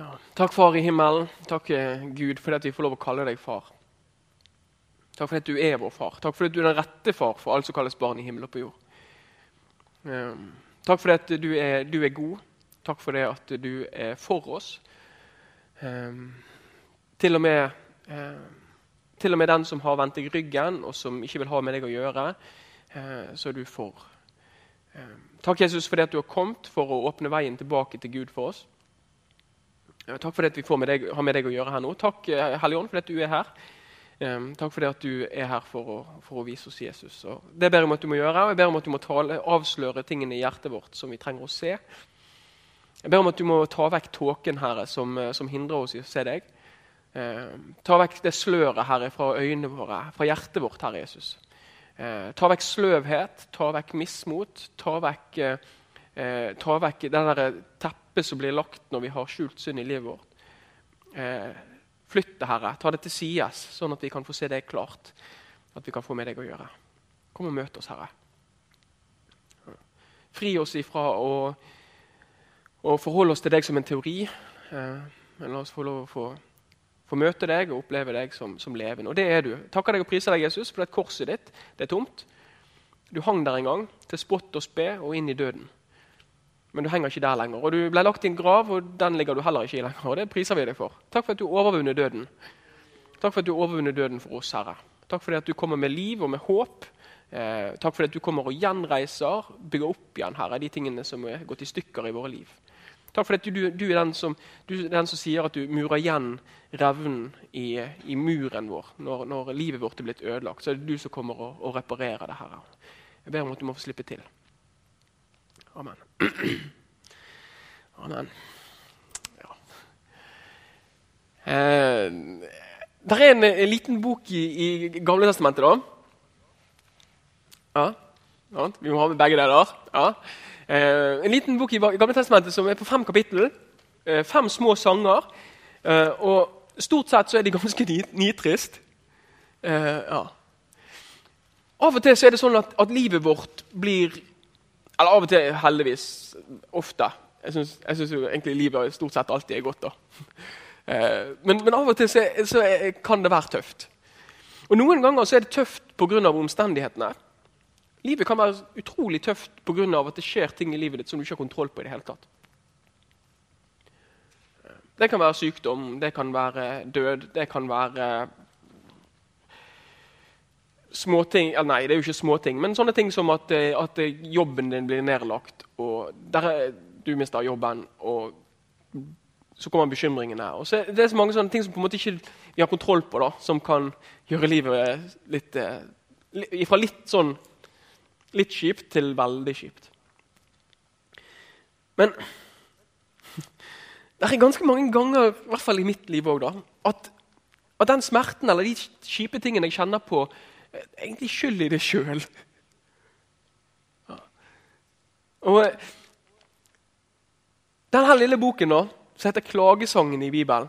Ja. Takk, Far i himmelen. Takk, eh, Gud, for at vi får lov å kalle deg far. Takk for at du er vår far. Takk for at du er den rette far for alt som kalles barn i himmel og på jord. Um, takk for at du er, du er, god. Takk for det at du er for oss. Um, til, og med, uh, til og med den som har vendt deg ryggen, og som ikke vil ha med deg å gjøre, uh, så er du for. Um, takk, Jesus, for det at du har kommet for å åpne veien tilbake til Gud for oss. Takk for det at vi med deg, har med deg å gjøre her nå. Takk, Helligånd, Hellige Ånd, for at du er her. Um, takk for det at du er her for å, for å vise oss Jesus. Og det ber jeg om at du må gjøre, og jeg ber om at du må tale, avsløre tingene i hjertet vårt som vi trenger å se. Jeg ber om at du må ta vekk tåken Herre, som, eh, som hindrer oss i å se deg. Um, ta vekk det sløret Herre, fra øynene våre, fra hjertet vårt, Herre Jesus. Uh, ta vekk sløvhet, ta vekk mismot. Ta vekk, uh, ta vekk det derre teppet som blir lagt når vi har skjult synd i livet vårt. Eh, Flytt det, Herre. Ta det til sides, sånn at vi kan få se deg klart. At vi kan få med deg å gjøre. Kom og møt oss, Herre. Fri oss ifra å, å forholde oss til deg som en teori. Eh, men la oss få lov å få, få møte deg og oppleve deg som, som levende. Og det er du. Takker deg og priser deg, Jesus, for det korset ditt det er tomt. Du hang der en gang, til spott og spe og inn i døden. Men du henger ikke der lenger. Og Du ble lagt i en grav, og den ligger du heller ikke i lenger. og Det priser vi deg for. Takk for at du overvunnet døden. Takk for at du overvunnet døden for oss, Herre. Takk for at du kommer med liv og med håp. Eh, takk for at du kommer og gjenreiser, bygger opp igjen Herre, de tingene som er gått i stykker i våre liv. Takk for at du, du, er, som, du er, den som, sier at du murer igjen revnen i, i muren vår. Når, når, livet vårt er blitt ødelagt, så er det du som kommer og, og reparerer det. Herre. Jeg ber om at du må få slippe til. Amen. Amen. Ja. Eh, det er en, en, liten bok i, i Gamle testamentet, da. Ja. ja. Vi må ha med begge deler. Ja. Eh, en liten bok i Gamle testamentet som er på fem kapittel. Eh, fem små sanger. Eh, og stort sett så er de ganske nitrist. Eh, ja. Av og til så er det sånn at, at livet vårt blir eller av og til, heldigvis. Ofte. Jeg syns egentlig livet stort sett alltid er godt. da. Eh, men, men, av og til så, så kan det være tøft. Og Noen ganger så er det tøft pga. omstendighetene. Livet kan være utrolig tøft pga. at det skjer ting i livet ditt som du ikke har kontroll på. i Det hele tatt. Det kan være sykdom, det kan være død, det kan være småting Nei, det er jo ikke småting, men sånne ting som at, eh, at jobben din blir nedlagt, og der, du mister jobben, og så kommer bekymringene. Og så, det er så mange sånne ting som på en måte ikke vi har kontroll på, da, som kan gjøre livet litt eh, Fra litt sånn litt kjipt til veldig kjipt. Men det er ganske mange ganger, i hvert fall i mitt liv òg, at, at den smerten eller de kjipe tingene jeg kjenner på, egentlig skyld i det sjøl. Og denne lille boken da, som heter 'Klagesangen' i Bibelen,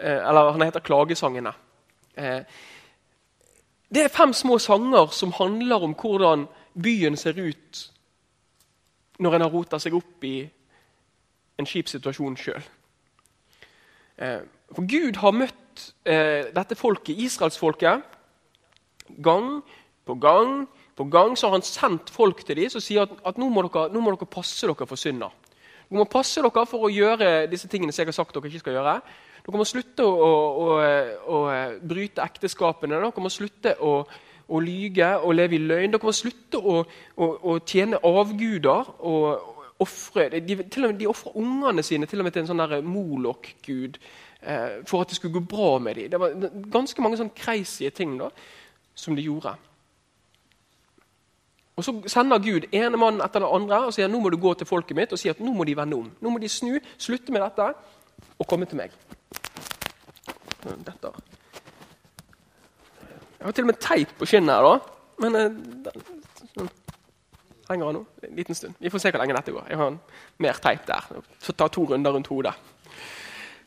eh, eller han heter 'Klagesangene', eh, det er fem små sanger som handler om hvordan byen ser ut når en har rota seg opp i en kjip situasjon sjøl. Eh, for Gud har møtt dette folket, israelsfolket, Gang på gang på gang så har han sendt folk til dem som sier at, at nå, må dere, nå, må dere, passe dere for synda. Dere må passe dere for å gjøre disse tingene som jeg har sagt dere ikke skal gjøre. Dere må slutte å, å, å, å bryte ekteskapene. Dere må slutte å, lyge og leve i løgn. Dere må slutte å, tjene avguder og ofre De, til de ofrer ungene sine til og med til en sånn Molok-gud eh, for at det skulle gå bra med dem. Det var ganske mange sånn crazy ting. da som de gjorde. Og Så sender Gud ene mann etter den andre og sier nå må du gå til folket mitt og si at nå må de vende om. Nå må de snu, slutte med dette og komme til meg. Dette. Jeg har til og med teip på skinnet her, da. Men den, sånn. henger han nå en liten stund. Vi får se hvor lenge dette går. Jeg har mer teip der. Så ta to runder rundt hodet.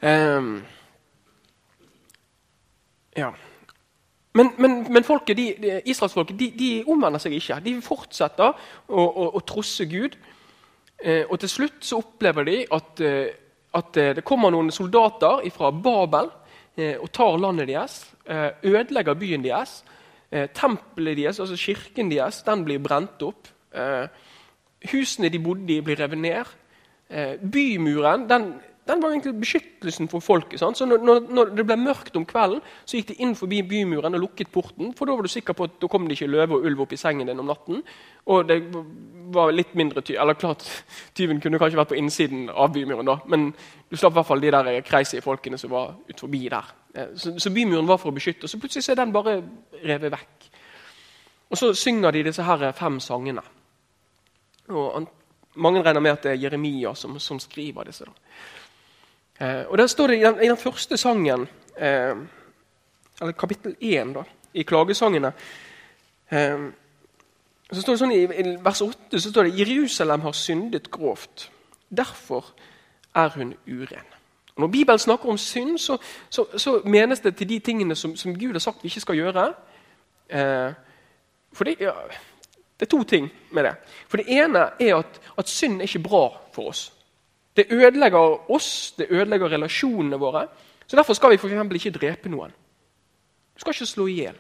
Um, ja. Men, men, men folket, de, de, israelsfolket de, de, omvender seg ikke. De fortsetter å, å, å trosse Gud. Eh, og til slutt så opplever de at, eh, at eh, det kommer noen soldater fra Babel eh, og tar landet deres. Eh, ødelegger byen deres. Tempelet deres, altså kirken deres, den blir brent opp. Husene de bodde i, blir revet ned. Bymuren den den var egentlig beskyttelsen for folket. Sant? Så når, når, det ble mørkt om kvelden, så gikk de inn forbi bymuren og lukket porten. For da var du sikker på at da kom det ikke løve og ulv opp i sengen din om natten. Og det var litt mindre ty Eller klart, tyven kunne kanskje vært på innsiden av bymuren, da, men du slapp i hvert fall de der crazy folkene som var ut forbi der. Eh, så, så bymuren var for å beskytte, og så plutselig så er den bare revet vekk. Og så synger de disse her fem sangene. Og mange regner med at det er Jeremia som, som skriver disse. da. Eh, og der står det I den, i den første sangen, eh, eller kapittel 1 da, i klagesangene eh, så står det sånn I, i vers 8 så står det Jerusalem har syndet grovt. Derfor er hun uren. Og når Bibelen snakker om synd, så, så, så menes det til de tingene som, som, Gud har sagt vi ikke skal gjøre. Eh, for det, ja, det, er to ting med det. For Det ene er at, at synd er ikke bra for oss. Det ødelegger oss, det ødelegger relasjonene våre. Så Derfor skal vi for ikke drepe noen. Du skal ikke slå i hjel.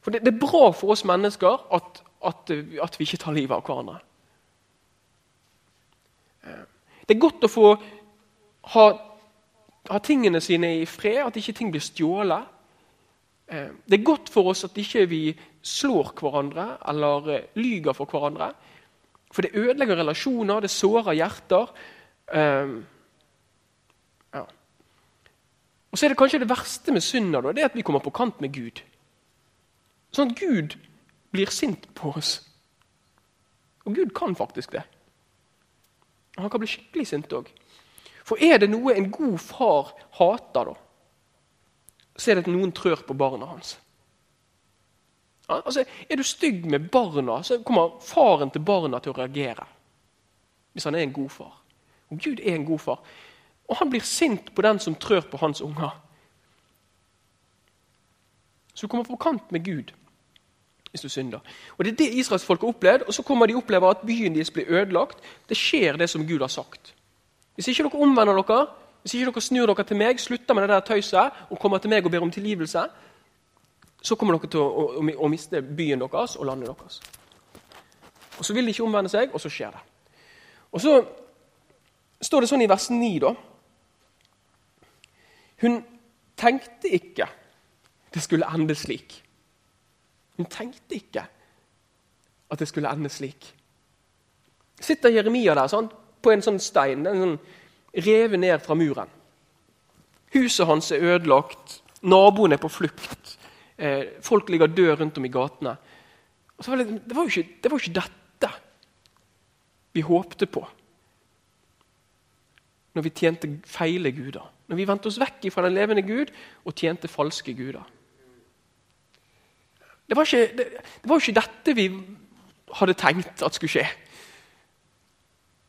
For det, det, er bra for oss mennesker at, at, at vi ikke tar livet av hverandre. Det er godt å få ha, ha tingene sine i fred, at ikke ting blir stjålet. Det er godt for oss at ikke vi slår hverandre eller eh, lyger for hverandre. For det ødelegger relasjoner, det sårer hjerter. Um, ja. Og så er det kanskje det verste med synda det er at vi kommer på kant med Gud. Sånn at Gud blir sint på oss. Og Gud kan faktisk det. Han kan bli skikkelig sint òg. For er det noe en god far hater, da, så er det at noen trør på barna hans. Altså, Er du stygg med barna, så kommer faren til barna til å reagere. Hvis han er en god far. Og Gud er en god far. Og han blir sint på den som trør på hans unger. Så du kommer på kant med Gud hvis du synder. Og Det er det israelsfolket har opplevd. Og så kommer de oppleve at byen deres blir ødelagt. Det skjer det som Gud har sagt. Hvis ikke dere omvender dere, hvis ikke dere snur dere til meg, slutter med det der tøyset og kommer til meg og ber om tilgivelse, så kommer dere til å, å, å miste byen deres og landet deres. Og Så vil de ikke omvende seg, og så skjer det. Og så står det sånn i vers 9, da. Hun tenkte ikke det skulle ende slik. Hun tenkte ikke at det skulle ende slik. Sitter Jeremia der sånn, på en sånn stein, en sånn revet ned fra muren. Huset hans er ødelagt, naboen er på flukt, eh, folk ligger døde rundt om i gatene. Var det, det, var jo ikke, det var ikke dette vi håpte på når vi tjente feile guder. Når vi vendte oss vekk fra den levende Gud og tjente falske guder. Det var ikke, det, det var ikke dette vi hadde tenkt at skulle skje.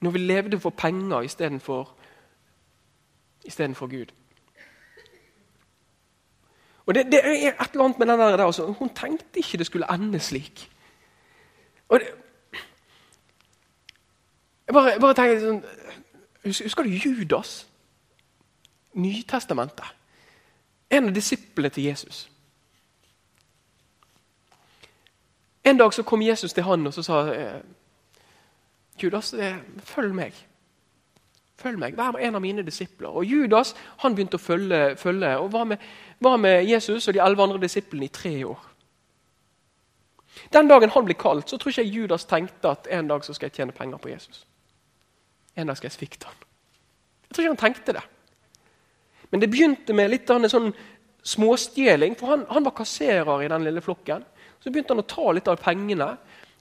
Når vi levde for penger istedenfor Gud. Og det, det, er et eller annet med den der, altså, Hun tenkte ikke det skulle ende slik. Og det, jeg bare, jeg bare tenker sånn Husker du Judas? Nytestamentet. En av disiplene til Jesus. En dag så kom Jesus til han og så sa eh, Judas, eh, følg meg. Følg meg, Vær en av mine disipler. Og Judas han begynte å følge, følge og var med, var med, Jesus og de elleve andre disiplene i tre år. Den dagen han ble kalt, så tror ikke jeg Judas tenkte at en dag så skal jeg tjene penger på Jesus. En dag skal jeg svikte han. Jeg tror ikke han tenkte det. Men det begynte med litt av en sånn småstjeling, for han, han, var kasserer i den lille flokken. Så begynte han å ta litt av pengene.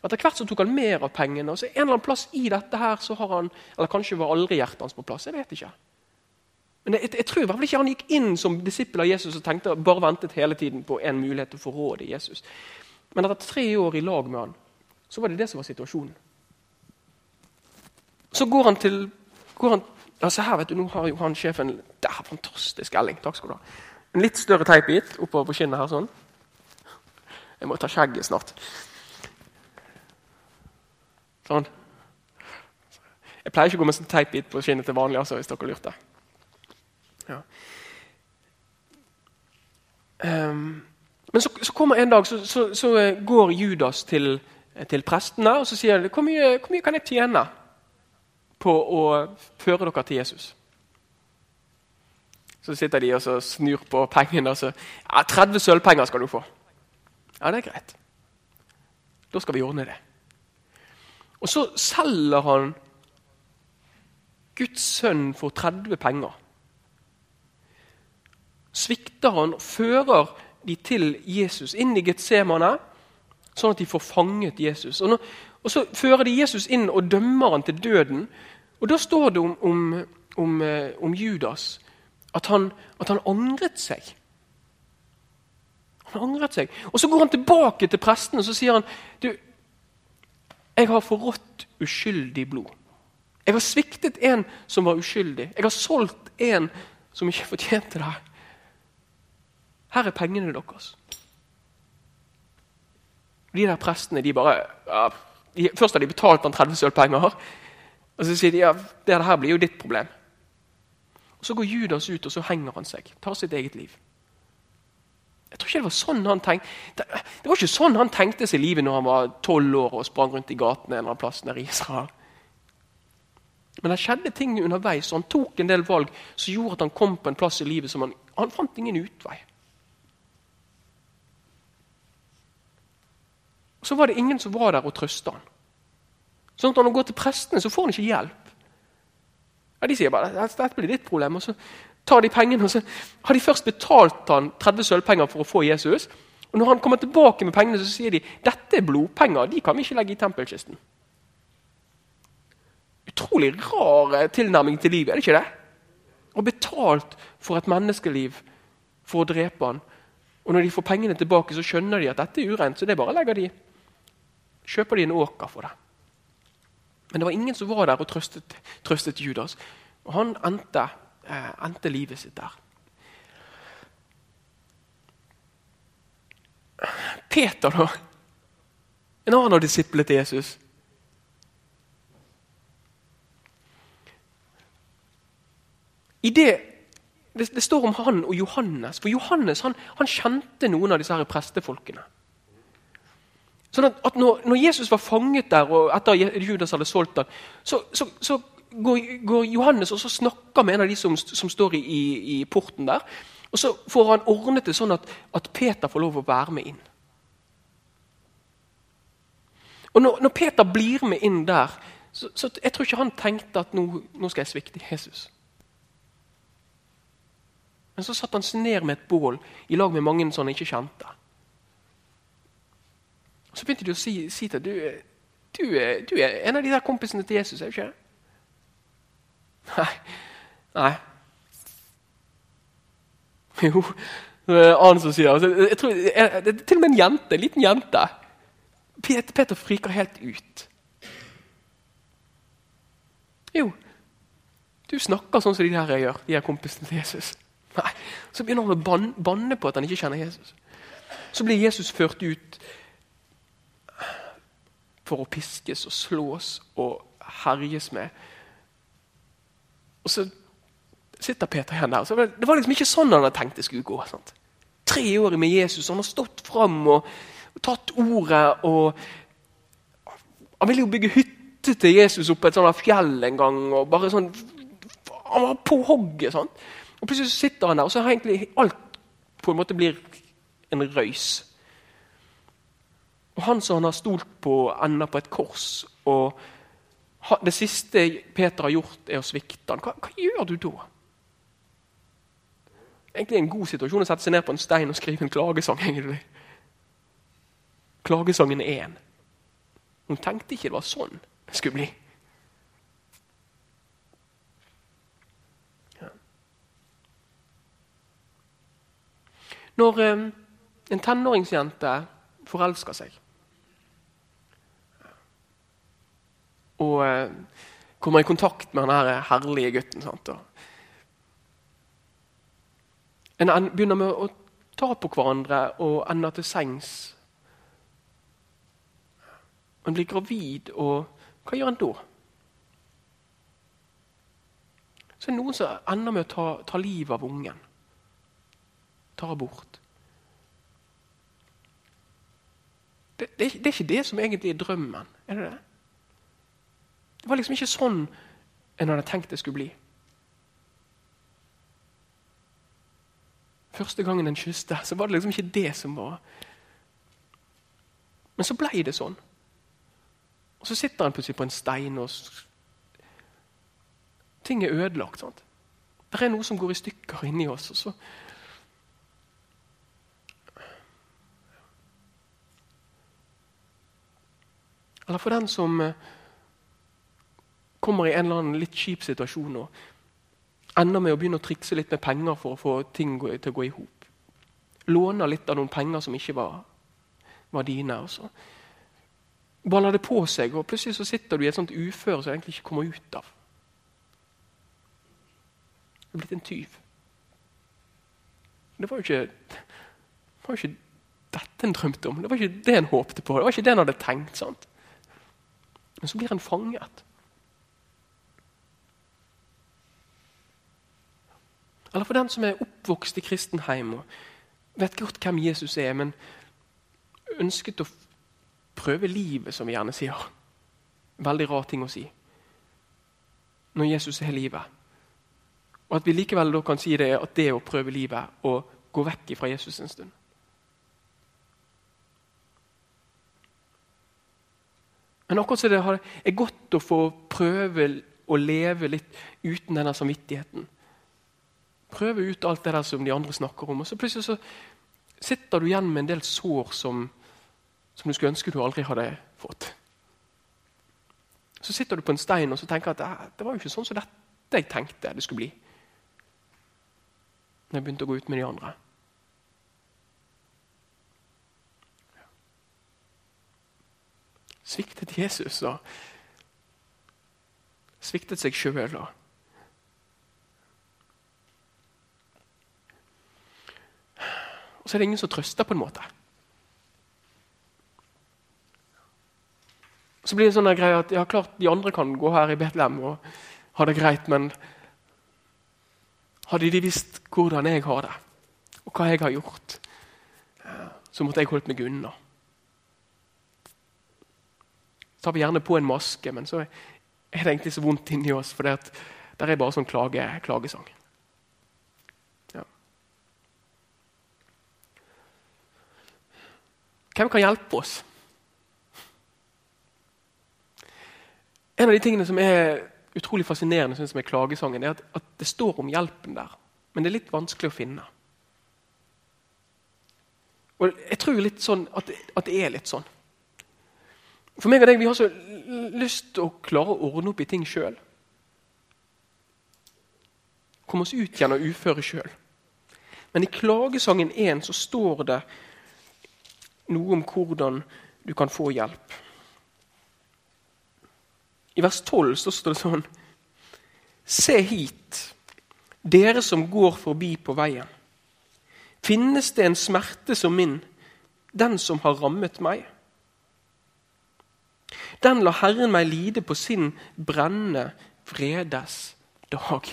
Etter hvert så tok han mer av pengene. og så en eller annen plass i dette her så har han, Eller kanskje var aldri hjertet hans på plass. jeg vet ikke. Men jeg, jeg tror i hvert fall ikke han gikk inn som disippel av Jesus og tenkte bare ventet hele tiden på en mulighet til å få råd i Jesus. Men etter tre år i lag med han, så var det det som var situasjonen. Så går han til går han, altså her vet du, Nå har jo han sjefen er Fantastisk elling. Takk skal du ha. En litt større teipbit oppover på kinnet her. sånn. Jeg må ta skjegget snart. Sånn. Jeg pleier ikke å gå med sånn teipbit på skinnet til vanlig. altså, hvis dere lurte. Ja. Um, men så, så, kommer en dag, så, så, så eh, går Judas til, til, prestene og så sier han, hvor mye, hvor mye kan jeg tjene på å føre dere til Jesus? Så sitter de og snur på pengene. og så, ja, 30 sølvpenger skal du få. Ja, det er greit. Da skal vi ordne det. Og så selger han Guds sønn for 30 penger. Svikter han og fører de til Jesus, inn i Getsemane, sånn at de får fanget Jesus. Og, når, og Så fører de Jesus inn og dømmer han til døden. Og Da står det om, om, om, eh, om Judas at han, at han angret seg. Han angret seg. Og Så går han tilbake til presten og så sier han, du, jeg har forrådt uskyldig blod. Jeg har sviktet en som var uskyldig. Jeg har solgt en som ikke fortjente det. Her er pengene deres. De der prestene de bare ja, Først har de betalt han 30 sølvpenger. Og så sier de ja, det her blir jo ditt problem. Og Så går Judas ut og så henger han seg. Tar sitt eget liv. Jeg tror ikke Det var sånn han tenkte Det, var ikke sånn han tenkte seg livet når han var tolv år og sprang rundt i gatene en eller annen plass nede i Israel. Men det skjedde ting underveis, og han tok en del valg som gjorde at han kom på en plass i livet som han, han fant ingen utvei. Så var det ingen som var der og trøste han. Sånn at Når han går til prestene, så får han ikke hjelp. Ja, De sier bare dette blir ditt problem. og så tar de pengene, og så har de først betalt han 30 sølvpenger for å få Jesus. Og Når han kommer tilbake med pengene, så sier de dette er blodpenger. De kan vi ikke legge i tempelkisten. Utrolig rar eh, tilnærming til livet, er det ikke det? Og betalt for et menneskeliv for å drepe han. Og når de får pengene tilbake, så skjønner de at dette er urent. så det bare legger de. Kjøper de en åker for det. Men det var ingen som var der og trøstet, trøstet Judas. Og han endte eh, endte livet sitt der. Peter, da? En annen av disiplene til Jesus. I det, det, det, står om han og Johannes. For Johannes han, han kjente noen av disse her prestefolkene. Sånn at, at når, Jesus var fanget der, og etter Judas hadde solgt ham, så, så, så går, Johannes og så snakker med en av de som, som står i, i, porten der. Og Så får han ordnet det sånn at, at Peter får lov å være med inn. Og Når, når Peter blir med inn der, så, så, jeg tror ikke han tenkte at nå, nå skal jeg svikte Jesus. Men så satte han seg ned med et bål i lag med mange han ikke kjente. Så begynte de å si, si til du, du, du er en av de der kompisene til Jesus. er du ikke? Nei. Nei. Jo, det er en annen som sier altså, jeg tror, jeg, Det er til og med en jente, en liten jente. Peter, Peter friker helt ut. Jo, du snakker sånn som de der gjør, de her kompisene til Jesus. Nei, Så begynner han å banne på at han ikke kjenner Jesus. Så blir Jesus ført ut for å piskes og slås og herjes med. Og så sitter Peter igjen der. det var liksom ikke sånn han hadde tenkt det skulle gå. Sant? Tre år med Jesus, han har stått fram og, og tatt ordet. og Han ville jo bygge hytte til Jesus oppe et sånt fjell en gang. og bare sånn, Han var på hogget. sånn. Og Plutselig sitter han der, og så har egentlig alt på en måte blir en røys. Og Han som han har stolt på, ender på et kors. og det siste Peter har gjort, er å svikte han. Hva, hva, gjør du da? Egentlig en god situasjon å sette seg ned på en stein og skrive en klagesang. egentlig. Klagesangen er én. Hun tenkte ikke det var sånn det skulle bli. Når eh, en tenåringsjente forelsker seg og eh, kommer i kontakt med den herlige gutten. Sant? En begynner med å ta på hverandre og ender til sengs. En blir gravid, og hva gjør en da? Så er det noen som ender med å ta, ta livet av ungen. Tar abort. Det, det, det, er ikke det som egentlig er drømmen. Er det det? Det var liksom ikke sånn en hadde tenkt det skulle bli. Første gangen en kysste, så var det liksom ikke det som var Men så ble det sånn. Og så sitter han plutselig på en stein, og ting er ødelagt. sant? Det er noe som går i stykker inni oss. og så Eller for den som eh, kommer i en eller annen litt kjip situasjon og ender med å begynne å trikse litt med penger for å få ting til å gå i hop. Låner litt av noen penger som ikke var, var dine. og så baller det på seg, og plutselig så sitter du i et sånt uføre som du egentlig ikke kommer ut av. Du er blitt en tyv. Det var jo ikke, det var ikke dette en drømte om. Det var ikke det en håpte på. Det var ikke det en hadde tenkt. sant? Men så blir en fanget. Eller for den som er oppvokst i kristenheim og vet godt hvem Jesus er, men ønsket å prøve livet, som vi gjerne sier. Veldig rar ting å si når Jesus er livet. Og at vi likevel da kan si det at det å prøve livet og gå vekk fra Jesus en stund. Men akkurat som det er godt å få prøve å leve litt uten denne samvittigheten. Prøve ut alt det der som de andre snakker om. Og så plutselig så sitter du igjen med en del sår som, som du skulle ønske du aldri hadde fått. Så sitter du på en stein og så tenker at det, det var jo ikke sånn som dette jeg tenkte det skulle bli. Når jeg begynte å gå ut med de andre. Sviktet Jesus og sviktet seg sjøl. Og så er det ingen som trøster, på en måte. Så blir det sånn greie at ja, klart de andre kan gå her i Betlehem og ha det greit, men hadde de visst hvordan jeg har det, og hva jeg har gjort, så måtte jeg holdt meg unna Så tar vi gjerne på en maske, men så er det egentlig så vondt inni oss, for det er bare sånn klage, klagesang. Hvem kan hjelpe oss? En av de tingene som er utrolig fascinerende synes med klagesangen, er at, at det står om hjelpen der, men det er litt vanskelig å finne. Og jeg tror litt sånn at, at det er litt sånn. For meg og deg, Vi har så lyst til å klare å ordne opp i ting sjøl. Komme oss ut gjennom uføre sjøl. Men i Klagesangen 1 så står det noe om hvordan du kan få hjelp. I vers 12 så står det sånn Se hit, dere som går forbi på veien. Finnes det en smerte som min, den som har rammet meg? Den lar Herren meg lide på sin brennende vredes dag.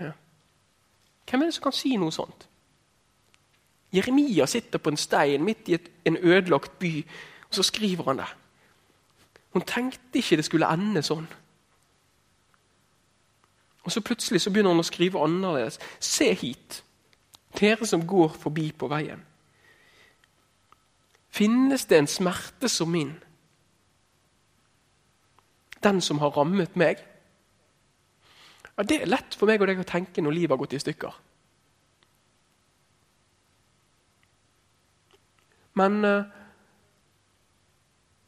Ja. Hvem er det som kan si noe sånt? Jeremia sitter på en stein midt i et, en ødelagt by, og så skriver han det. Hun tenkte ikke det skulle ende sånn. Og så Plutselig så begynner han å skrive annerledes. Se hit, dere som går forbi på veien. Finnes det en smerte som min? Den som har rammet meg? Ja, Det er lett for meg og deg å tenke når livet har gått i stykker. Men uh,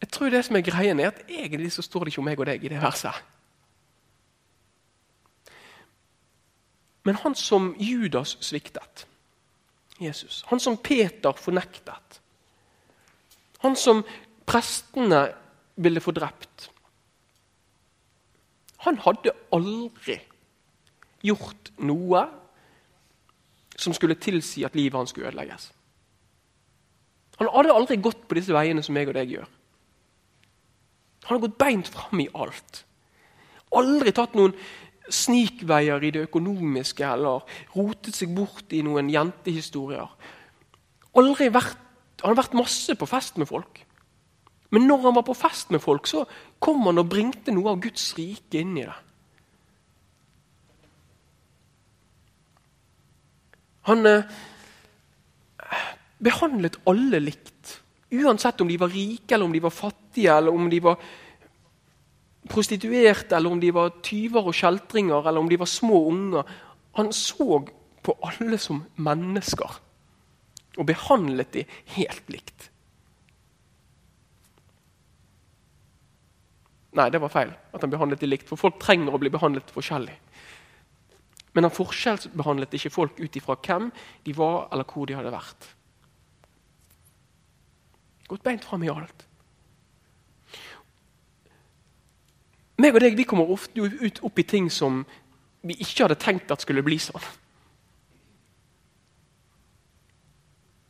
jeg tror det som er greien, er at egentlig så står det ikke om meg og deg i det verset. Men han som Judas sviktet, Jesus, han som Peter fornektet, han som prestene ville få drept. Han hadde aldri gjort noe som skulle tilsi at livet hans skulle ødelegges. Han hadde aldri gått på disse veiene som jeg og deg gjør. Han har gått beint fram i alt. Aldri tatt noen snikveier i det økonomiske eller rotet seg bort i noen jentehistorier. Aldri vært, Han har vært masse på fest med folk. Men når han var på fest med folk, så kom han og bringte noe av Guds rike inn i det. Han eh, behandlet alle likt. Uansett om de var rike, eller om de var fattige, eller om de var prostituerte, eller om de var tyver og kjeltringer, eller om de var små unger. Han så på alle som mennesker og behandlet de helt likt. Nei, det var feil at han behandlet de likt, for folk trenger å bli behandlet forskjellig. Men han forskjellsbehandlet ikke folk ut ifra hvem de var, eller hvor de hadde vært. Gått beint fram i alt. Meg og deg vi kommer ofte ut opp i ting som vi ikke hadde tenkt at skulle bli sånn.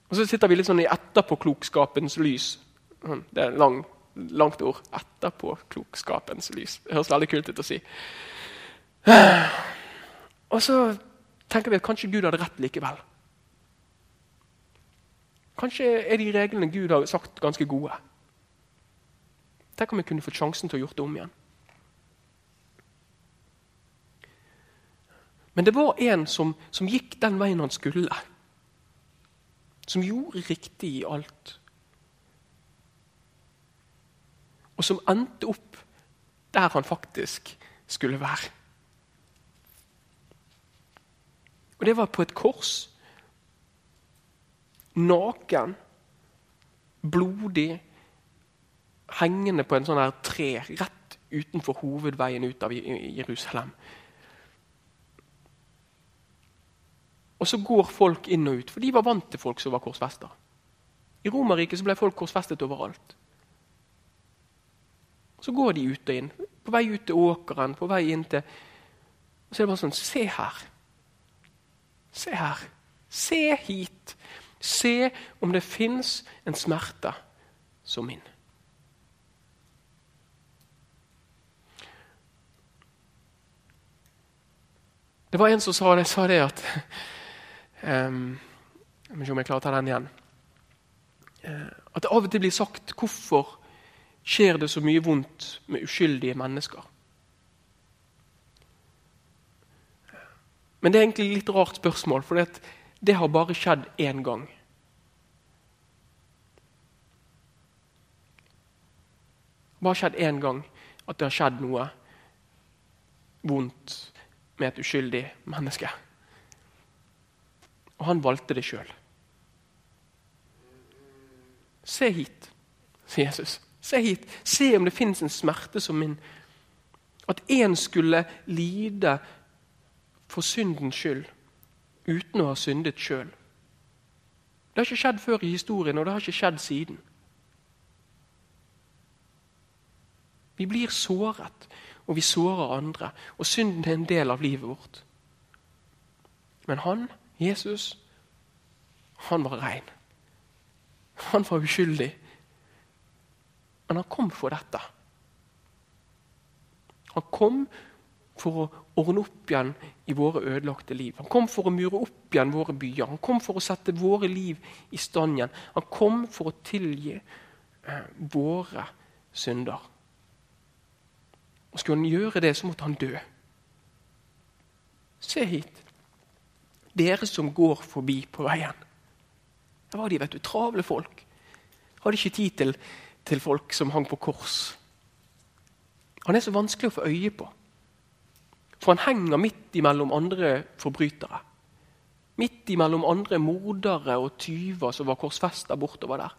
Og Så sitter vi litt sånn i etterpåklokskapens lys. Sånn, det er lang, langt ord. Etterpåklokskapens lys. Det høres veldig kult ut å si. Og så tenker vi at kanskje Gud hadde rett likevel. Kanskje er de reglene Gud har sagt, ganske gode. Tenk om vi kunne fått sjansen til å gjøre det om igjen. Men det var en som, som gikk den veien han skulle. Som gjorde riktig i alt. Og som endte opp der han faktisk skulle være. Og det var på et kors. Naken, blodig, hengende på en sånn her tre rett utenfor hovedveien ut av Jerusalem. Og så går folk inn og ut, for de var vant til folk som var korsfesta. I Romerriket ble folk korsfestet overalt. Så går de ut og inn. På vei ut til åkeren, på vei inn til Og så er det bare sånn Se her. Se her. Se hit. Se om det fins en smerte som min. Det var en som sa det, sa det at Um, jeg må se om jeg å ta den igjen. Uh, at det av og til blir sagt hvorfor skjer det så mye vondt med uskyldige mennesker. Men det er egentlig et litt rart spørsmål, for det, det har bare skjedd én gang. Bare skjedd én gang at det har skjedd noe vondt med et uskyldig menneske. Og han valgte det sjøl. Se hit, sier Jesus. Se hit. Se om det fins en smerte som min. At én skulle lide for syndens skyld uten å ha syndet sjøl. Det har ikke skjedd før i historien, og det har ikke skjedd siden. Vi blir såret, og vi sårer andre. Og synden er en del av livet vårt. Men han Jesus, han var rein. Han var uskyldig. Men han kom for dette. Han kom for å ordne opp igjen i våre ødelagte liv. Han kom for å mure opp igjen våre byer. Han kom for å sette våre liv i stand igjen. Han kom for å tilgi eh, våre synder. Og Skulle han gjøre det, så måtte han dø. Se hit. Dere som går forbi på veien. Det var de, vet du, travle folk. Hadde ikke tid til, til folk som hang på kors. Han er så vanskelig å få øye på. For han henger midt imellom andre forbrytere. Midt imellom andre mordere og tyver som var korsfesta bortover der.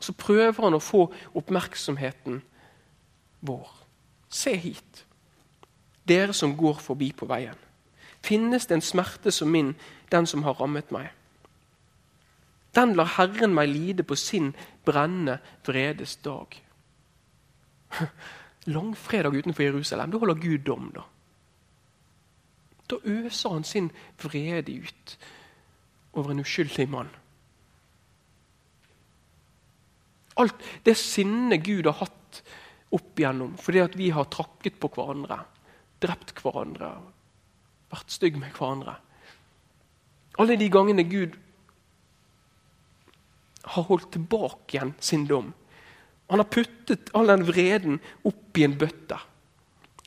Så prøver han å få oppmerksomheten vår. Se hit, dere som går forbi på veien. Finnes det en smerte som min, den som har rammet meg? Den lar Herren meg lide på sin brennende vredes dag. Langfredag utenfor Jerusalem, da holder Gud dom, da. Da øser han sin vrede ut over en uskyldig mann. Alt det sinnet Gud har hatt opp igjennom fordi at vi har trakket på hverandre, drept hverandre, vært stygge med hverandre. Alle de gangene Gud har holdt tilbake igjen sin dom. Han har puttet all den vreden opp i en bøtte.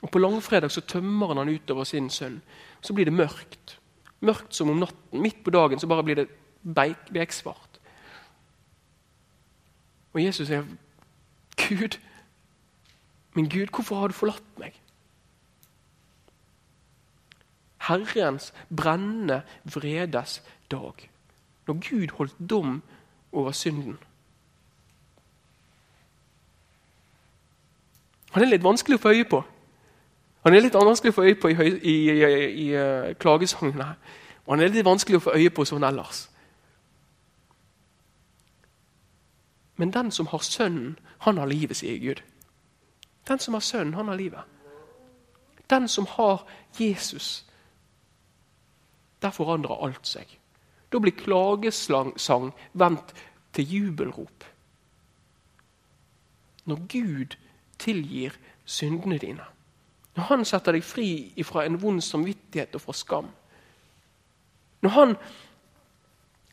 Og På langfredag så tømmer han den utover sin sønn. Så blir det mørkt. Mørkt som om natten. Midt på dagen så bare blir det beksvart. Og Jesus sier, 'Gud, min Gud, hvorfor har du forlatt meg?' Herrens brennende vredes dag. Når Gud holdt dom over synden. Han er litt vanskelig å få øye på. Han er litt vanskelig å få øye på i, i, i, i uh, klagesangene. Og han er litt vanskelig å få øye på sånn ellers. Men den som har Sønnen, han har livet, sier Gud. Den som har Sønnen, han har livet. Den som har Jesus, der forandrer alt seg. Da blir klagesang vendt til jubelrop. Når Gud tilgir syndene dine. Når han setter deg fri fra en vond samvittighet og fra skam. Når han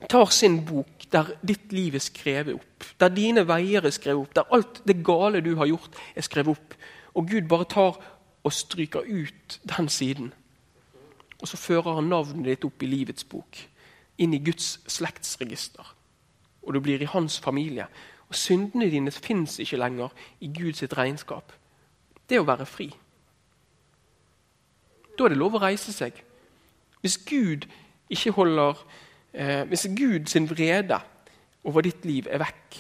tar sin bok der ditt liv er skrevet opp, der dine veier er skrevet opp, der alt det gale du har gjort, er skrevet opp, og Gud bare tar og stryker ut den siden. Og så fører han navnet ditt opp i livets bok, inn i Guds slektsregister. Og du blir i hans familie. Og syndene dine fins ikke lenger i Guds regnskap. Det er å være fri. Da er det lov å reise seg. Hvis Gud ikke holder eh, Hvis Gud sin vrede over ditt liv er vekk,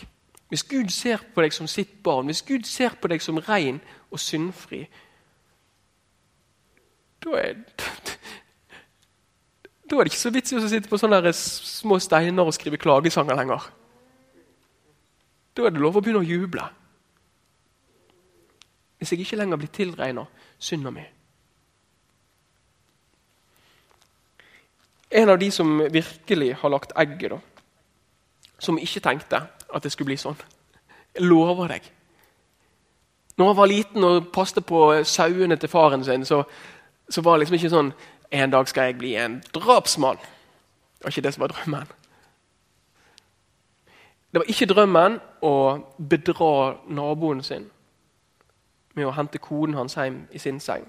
hvis Gud ser på deg som sitt barn, hvis Gud ser på deg som ren og syndfri, da er, da er det ikke så vits i å sitte på sånne små steiner og skrive klagesanger lenger. Da er det lov å begynne å juble. Hvis jeg ikke lenger blir tilregna synda mi. En av de som virkelig har lagt egget, da, som ikke tenkte at det skulle bli sånn Jeg lover deg. Når han var liten og passet på sauene til faren sin, så, så var det liksom ikke sånn En dag skal jeg bli en drapsmann. Det var ikke det som var drømmen. Det var ikke drømmen å bedra naboen sin med å hente koden hans hjem i sin seng.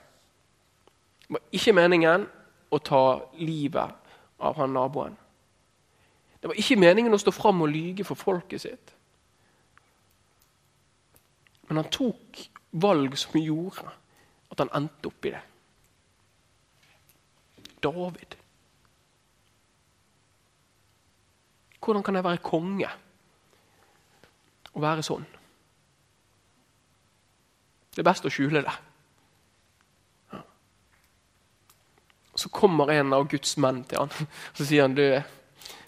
Det var ikke meningen å ta livet av han naboen. Det var ikke meningen å stå fram og lyge for folket sitt. Men han tok valg som gjorde at han endte opp i det. David. Hvordan kan jeg være konge og være sånn? Det er best å skjule det. Så kommer en av Guds menn til han, så sier han, du,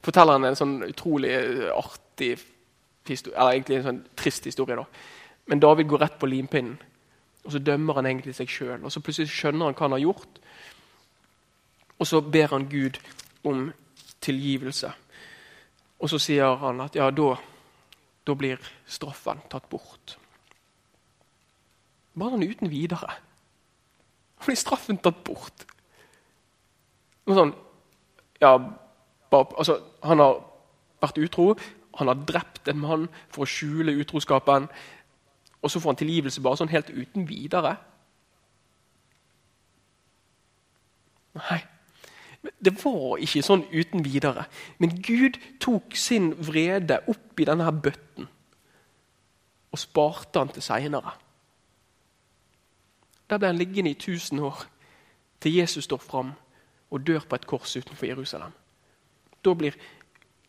forteller han en sånn utrolig artig historie, eller egentlig en sånn trist historie. da. Men David går rett på limpinnen, og så dømmer han egentlig seg sjøl. Så plutselig skjønner han hva han har gjort, og så ber han Gud om tilgivelse. Og så sier han at ja, da, da blir straffen tatt bort. Bare sånn uten videre. Da blir straffen tatt bort. Noe sånn ja, bare, altså, Han har vært utro, han har drept en mann for å skjule utroskapen. Og så får han tilgivelse bare sånn helt uten videre. Nei, det var ikke sånn uten videre. Men Gud tok sin vrede opp i denne bøtten og sparte han til seinere. Der ble han liggende i 1000 år, til Jesus står fram og dør på et kors utenfor Jerusalem. Da blir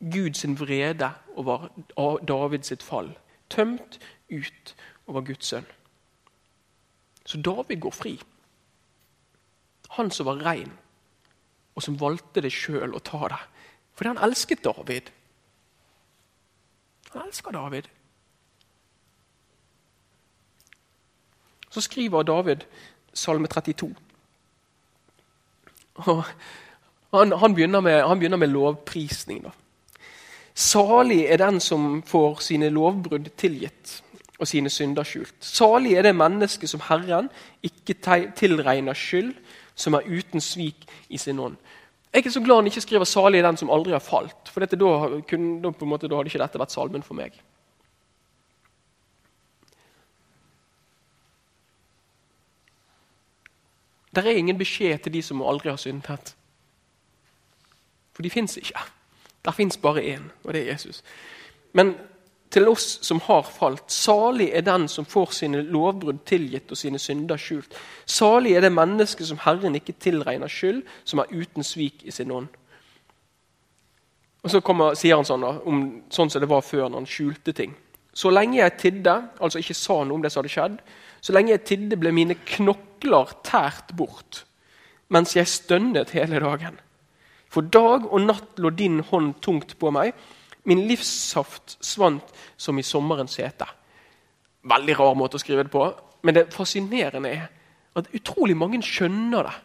Guds vrede over Davids fall tømt ut over Guds sønn. Så David går fri. Han som var rein, og som valgte det sjøl å ta det. Fordi han elsket David. Han elsker David. Så skriver David Salme 32. Og han, han, begynner med, han, begynner med, lovprisning. Da. Salig er den som får sine lovbrudd tilgitt, og sine synder skjult. Salig er det mennesket som Herren ikke tilregner skyld, som er uten svik i sin ånd. Jeg er så glad han ikke skriver 'salig er den som aldri har falt'. for dette, da, kunne, da, måte, da hadde ikke dette vært salmen for meg. Der er ingen beskjed til de som aldri har syndet. For de fins ikke. Der fins bare én, og det er Jesus. Men til oss som har falt. Salig er den som får sine lovbrudd tilgitt og sine synder skjult. Salig er det mennesket som Herren ikke tilregner skyld, som er uten svik i sin ånd. Og Så kommer, sier han sånn, om, sånn som det var før, når han skjulte ting. Så lenge jeg tidde, altså ikke sa noe om det som hadde skjedd, så lenge jeg tidde, ble mine knokler tært bort, mens jeg stønnet hele dagen. For dag og natt lå din hånd tungt på meg. Min livssaft svant som i sommerens hete. Veldig rar måte å skrive det på, men det fascinerende er at utrolig mange skjønner det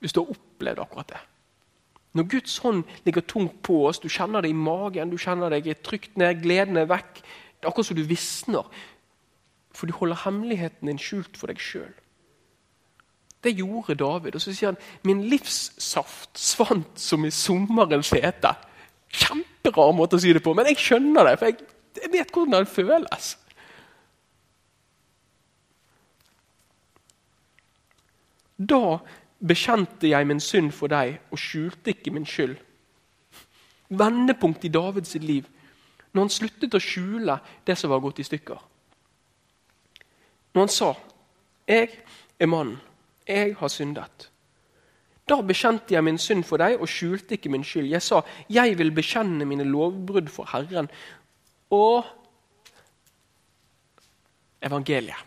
hvis du har opplevd akkurat det. Når Guds hånd ligger tungt på oss, du kjenner det i magen, du kjenner deg trygt ned, gleden er vekk. Det er akkurat som du visner, for du holder hemmeligheten din skjult for deg sjøl. Det gjorde David. Og så sier han min livssaft svant som i sommerens hete. Kjemperar måte å si det på, men jeg skjønner det. For jeg, jeg vet hvordan det føles. Da bekjente jeg min synd for deg og skjulte ikke min skyld. Vendepunkt i Davids liv, når han sluttet å skjule det som var gått i stykker. Når han sa 'Jeg er mannen, jeg har syndet'. Da bekjente jeg min synd for deg og skjulte ikke min skyld. Jeg sa, 'Jeg vil bekjenne mine lovbrudd for Herren'. Og evangeliet.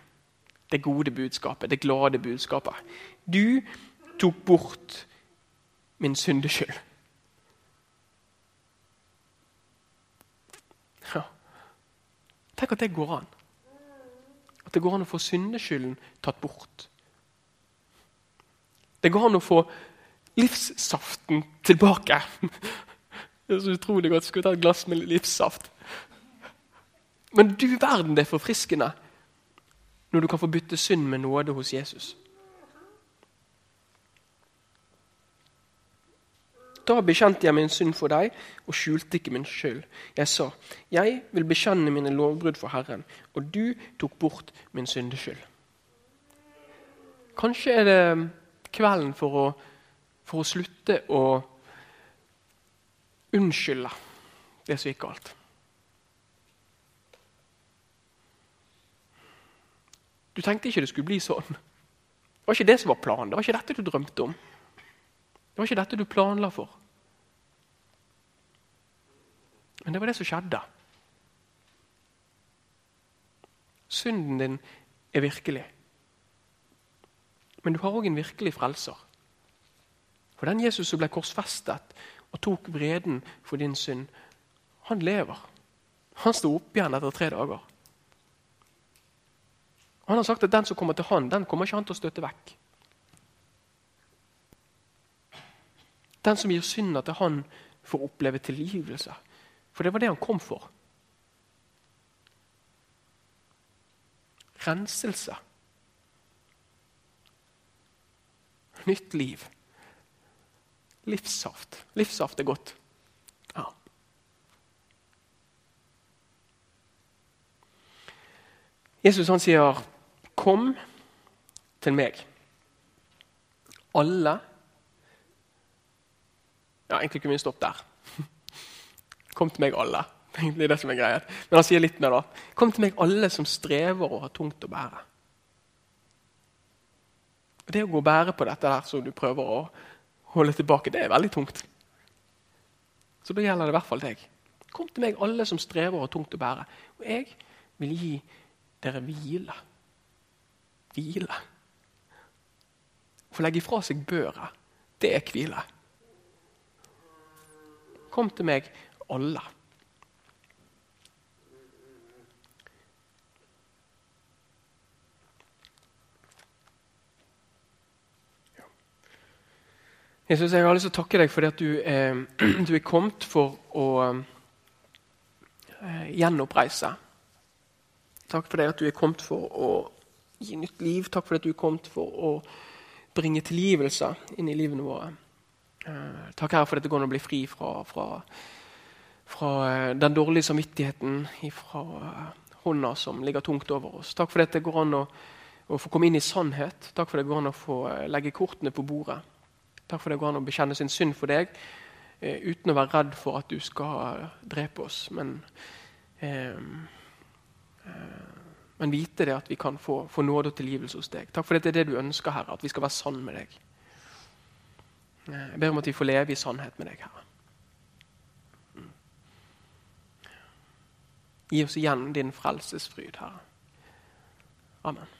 Det gode budskapet, det glade budskapet. Du tok bort min syndeskyld. Ja. Tenk at det går an. At det går an å få syndeskylden tatt bort. Det går an å få livssaften tilbake. Det er så utrolig godt. Skulle ta et glass med livssaft. Men du verden, det er forfriskende når du kan få bytte synd med nåde hos Jesus. Da bekjente jeg min synd for deg og skjulte ikke min skyld. Jeg sa, jeg vil bekjenne mine lovbrudd for Herren, og du tok bort min syndeskyld. Kanskje er det kvelden for å for å slutte å unnskylde det som gikk galt. Du tenkte ikke det skulle bli sånn. Det var ikke det som var planen. Det var ikke dette du drømte om. Det var ikke dette du planla for. Men det var det som skjedde. Synden din er virkelig. Men du har òg en virkelig frelser. For den Jesus som ble korsfestet og tok vreden for din synd, han lever. Han sto opp igjen etter tre dager. Han har sagt at den som kommer til han, den kommer ikke han til å støtte vekk. Den som gir synda til han, får oppleve tilgivelse. For det var det han kom for. Renselse. Nytt liv. Livssaft. Livssaft er godt. Ja. Jesus han sier, 'Kom til meg'. Alle Ja, Egentlig kunne vi stoppet der. Kom til meg, alle. Det er det som er greia. Men han sier litt mer, da. Kom til meg, alle som strever og har tungt å bære. Det å gå og bære på dette der som du prøver å holde tilbake, det er veldig tungt. Så da gjelder det i hvert fall deg. Kom til meg, alle som strever og har tungt å bære. Og jeg vil gi dere hvile. Hvile. Å legge ifra seg børet, det er hvile. Kom til meg, alle. Jesus, jeg har lyst til å takke deg for at du, er, du er kommet for å eh, gjenoppreise Takk for det at du er kommet for å gi nytt liv. Takk for at du er kommet for å bringe tilgivelse inn i livene våre. Eh, takk her for at det går an å bli fri fra, fra, fra eh, den dårlige samvittigheten, fra hånda som ligger tungt over oss. Takk for at det går an å, å få komme inn i sannhet. Takk for at det går an å få legge kortene på bordet. Takk for det går an å bekjenne sin synd for deg uten å være redd for at du skal drepe oss. Men eh, men vite det at vi kan få, få nåde og tilgivelse hos deg. Takk for det er det du ønsker, Herre, at vi skal være sann med deg. Jeg ber om at vi får leve i sannhet med deg, Herre. Mm. Gi oss igjen din frelsesfryd, Herre. Amen.